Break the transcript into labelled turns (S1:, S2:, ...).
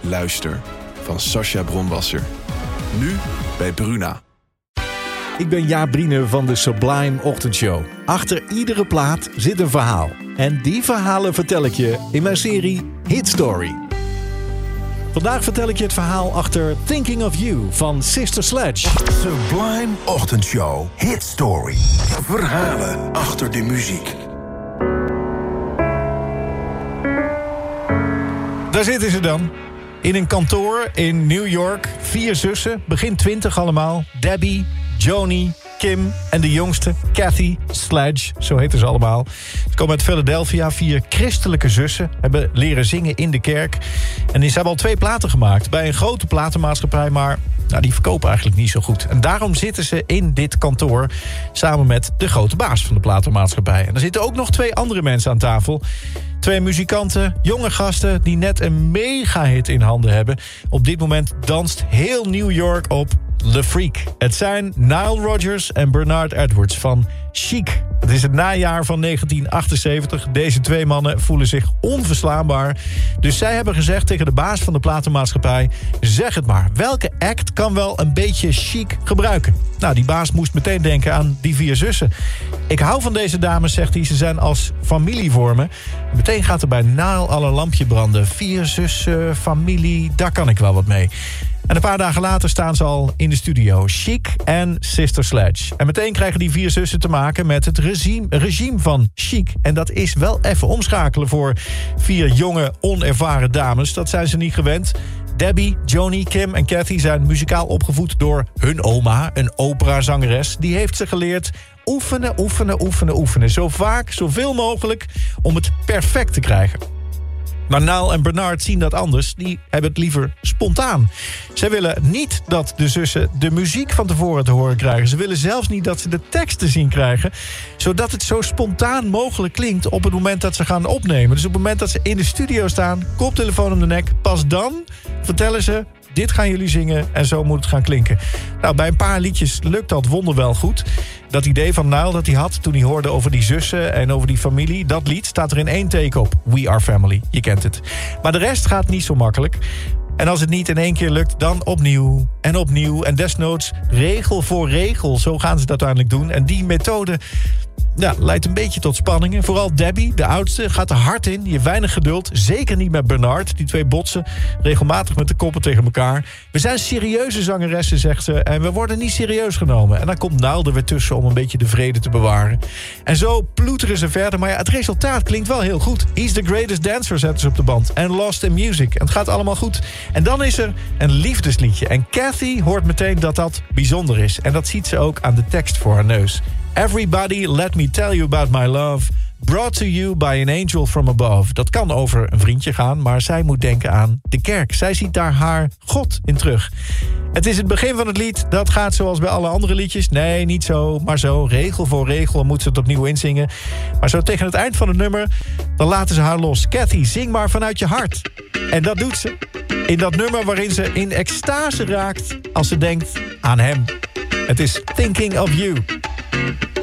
S1: Luister van Sascha Bronwasser. Nu bij Bruna.
S2: Ik ben Jaap Briene van de Sublime Ochtendshow. Achter iedere plaat zit een verhaal. En die verhalen vertel ik je in mijn serie Hit Story. Vandaag vertel ik je het verhaal achter Thinking of You van Sister Sledge.
S3: Sublime Ochtendshow. Hit Story. Verhalen achter de muziek.
S2: Daar zitten ze dan. In een kantoor in New York. Vier zussen, begin twintig allemaal. Debbie, Joni, Kim en de jongste, Kathy Sledge. Zo heten ze allemaal. Ze komen uit Philadelphia. Vier christelijke zussen. Hebben leren zingen in de kerk. En ze hebben al twee platen gemaakt. Bij een grote platenmaatschappij. Maar nou, die verkopen eigenlijk niet zo goed. En daarom zitten ze in dit kantoor samen met de grote baas van de platenmaatschappij. En er zitten ook nog twee andere mensen aan tafel. Twee muzikanten, jonge gasten die net een mega-hit in handen hebben. Op dit moment danst heel New York op The Freak. Het zijn Nile Rodgers en Bernard Edwards van Chic. Het is het najaar van 1978. Deze twee mannen voelen zich onverslaanbaar. Dus zij hebben gezegd tegen de baas van de platenmaatschappij... zeg het maar, welke act kan wel een beetje chic gebruiken? Nou, die baas moest meteen denken aan die vier zussen. Ik hou van deze dames, zegt hij. Ze zijn als familie voor me. Meteen gaat er bij Naal al een lampje branden. Vier zussen, familie, daar kan ik wel wat mee. En een paar dagen later staan ze al in de studio. Chic en Sister Sledge. En meteen krijgen die vier zussen te maken met het regime, regime van Chic. En dat is wel even omschakelen voor vier jonge, onervaren dames. Dat zijn ze niet gewend. Debbie, Joni, Kim en Kathy zijn muzikaal opgevoed door hun oma, een operazangeres. Die heeft ze geleerd oefenen, oefenen, oefenen, oefenen. Zo vaak, zoveel mogelijk om het perfect te krijgen. Maar Naal en Bernard zien dat anders. Die hebben het liever spontaan. Zij willen niet dat de zussen de muziek van tevoren te horen krijgen. Ze willen zelfs niet dat ze de tekst te zien krijgen. Zodat het zo spontaan mogelijk klinkt op het moment dat ze gaan opnemen. Dus op het moment dat ze in de studio staan, koptelefoon om de nek... pas dan vertellen ze dit gaan jullie zingen en zo moet het gaan klinken. Nou, bij een paar liedjes lukt dat wonderwel goed. Dat idee van Nile dat hij had toen hij hoorde over die zussen en over die familie... dat lied staat er in één take op. We are family, je kent het. Maar de rest gaat niet zo makkelijk. En als het niet in één keer lukt, dan opnieuw en opnieuw. En desnoods regel voor regel, zo gaan ze dat uiteindelijk doen. En die methode ja, leidt een beetje tot spanningen. Vooral Debbie, de oudste, gaat er hard in. Je hebt weinig geduld. Zeker niet met Bernard. Die twee botsen regelmatig met de koppen tegen elkaar. We zijn serieuze zangeressen, zegt ze. En we worden niet serieus genomen. En dan komt Naal er weer tussen om een beetje de vrede te bewaren. En zo ploeteren ze verder. Maar ja, het resultaat klinkt wel heel goed. He's the greatest dancer, zetten ze op de band. En Lost in Music. En het gaat allemaal goed. En dan is er een liefdesliedje. En Kathy hoort meteen dat dat bijzonder is. En dat ziet ze ook aan de tekst voor haar neus. Everybody, let me tell you about my love. Brought to you by an angel from above. Dat kan over een vriendje gaan, maar zij moet denken aan de kerk. Zij ziet daar haar God in terug. Het is het begin van het lied. Dat gaat zoals bij alle andere liedjes. Nee, niet zo, maar zo. Regel voor regel moet ze het opnieuw inzingen. Maar zo tegen het eind van het nummer, dan laten ze haar los. Cathy, zing maar vanuit je hart. En dat doet ze. In dat nummer waarin ze in extase raakt als ze denkt aan hem. Het is Thinking of You. Thank you.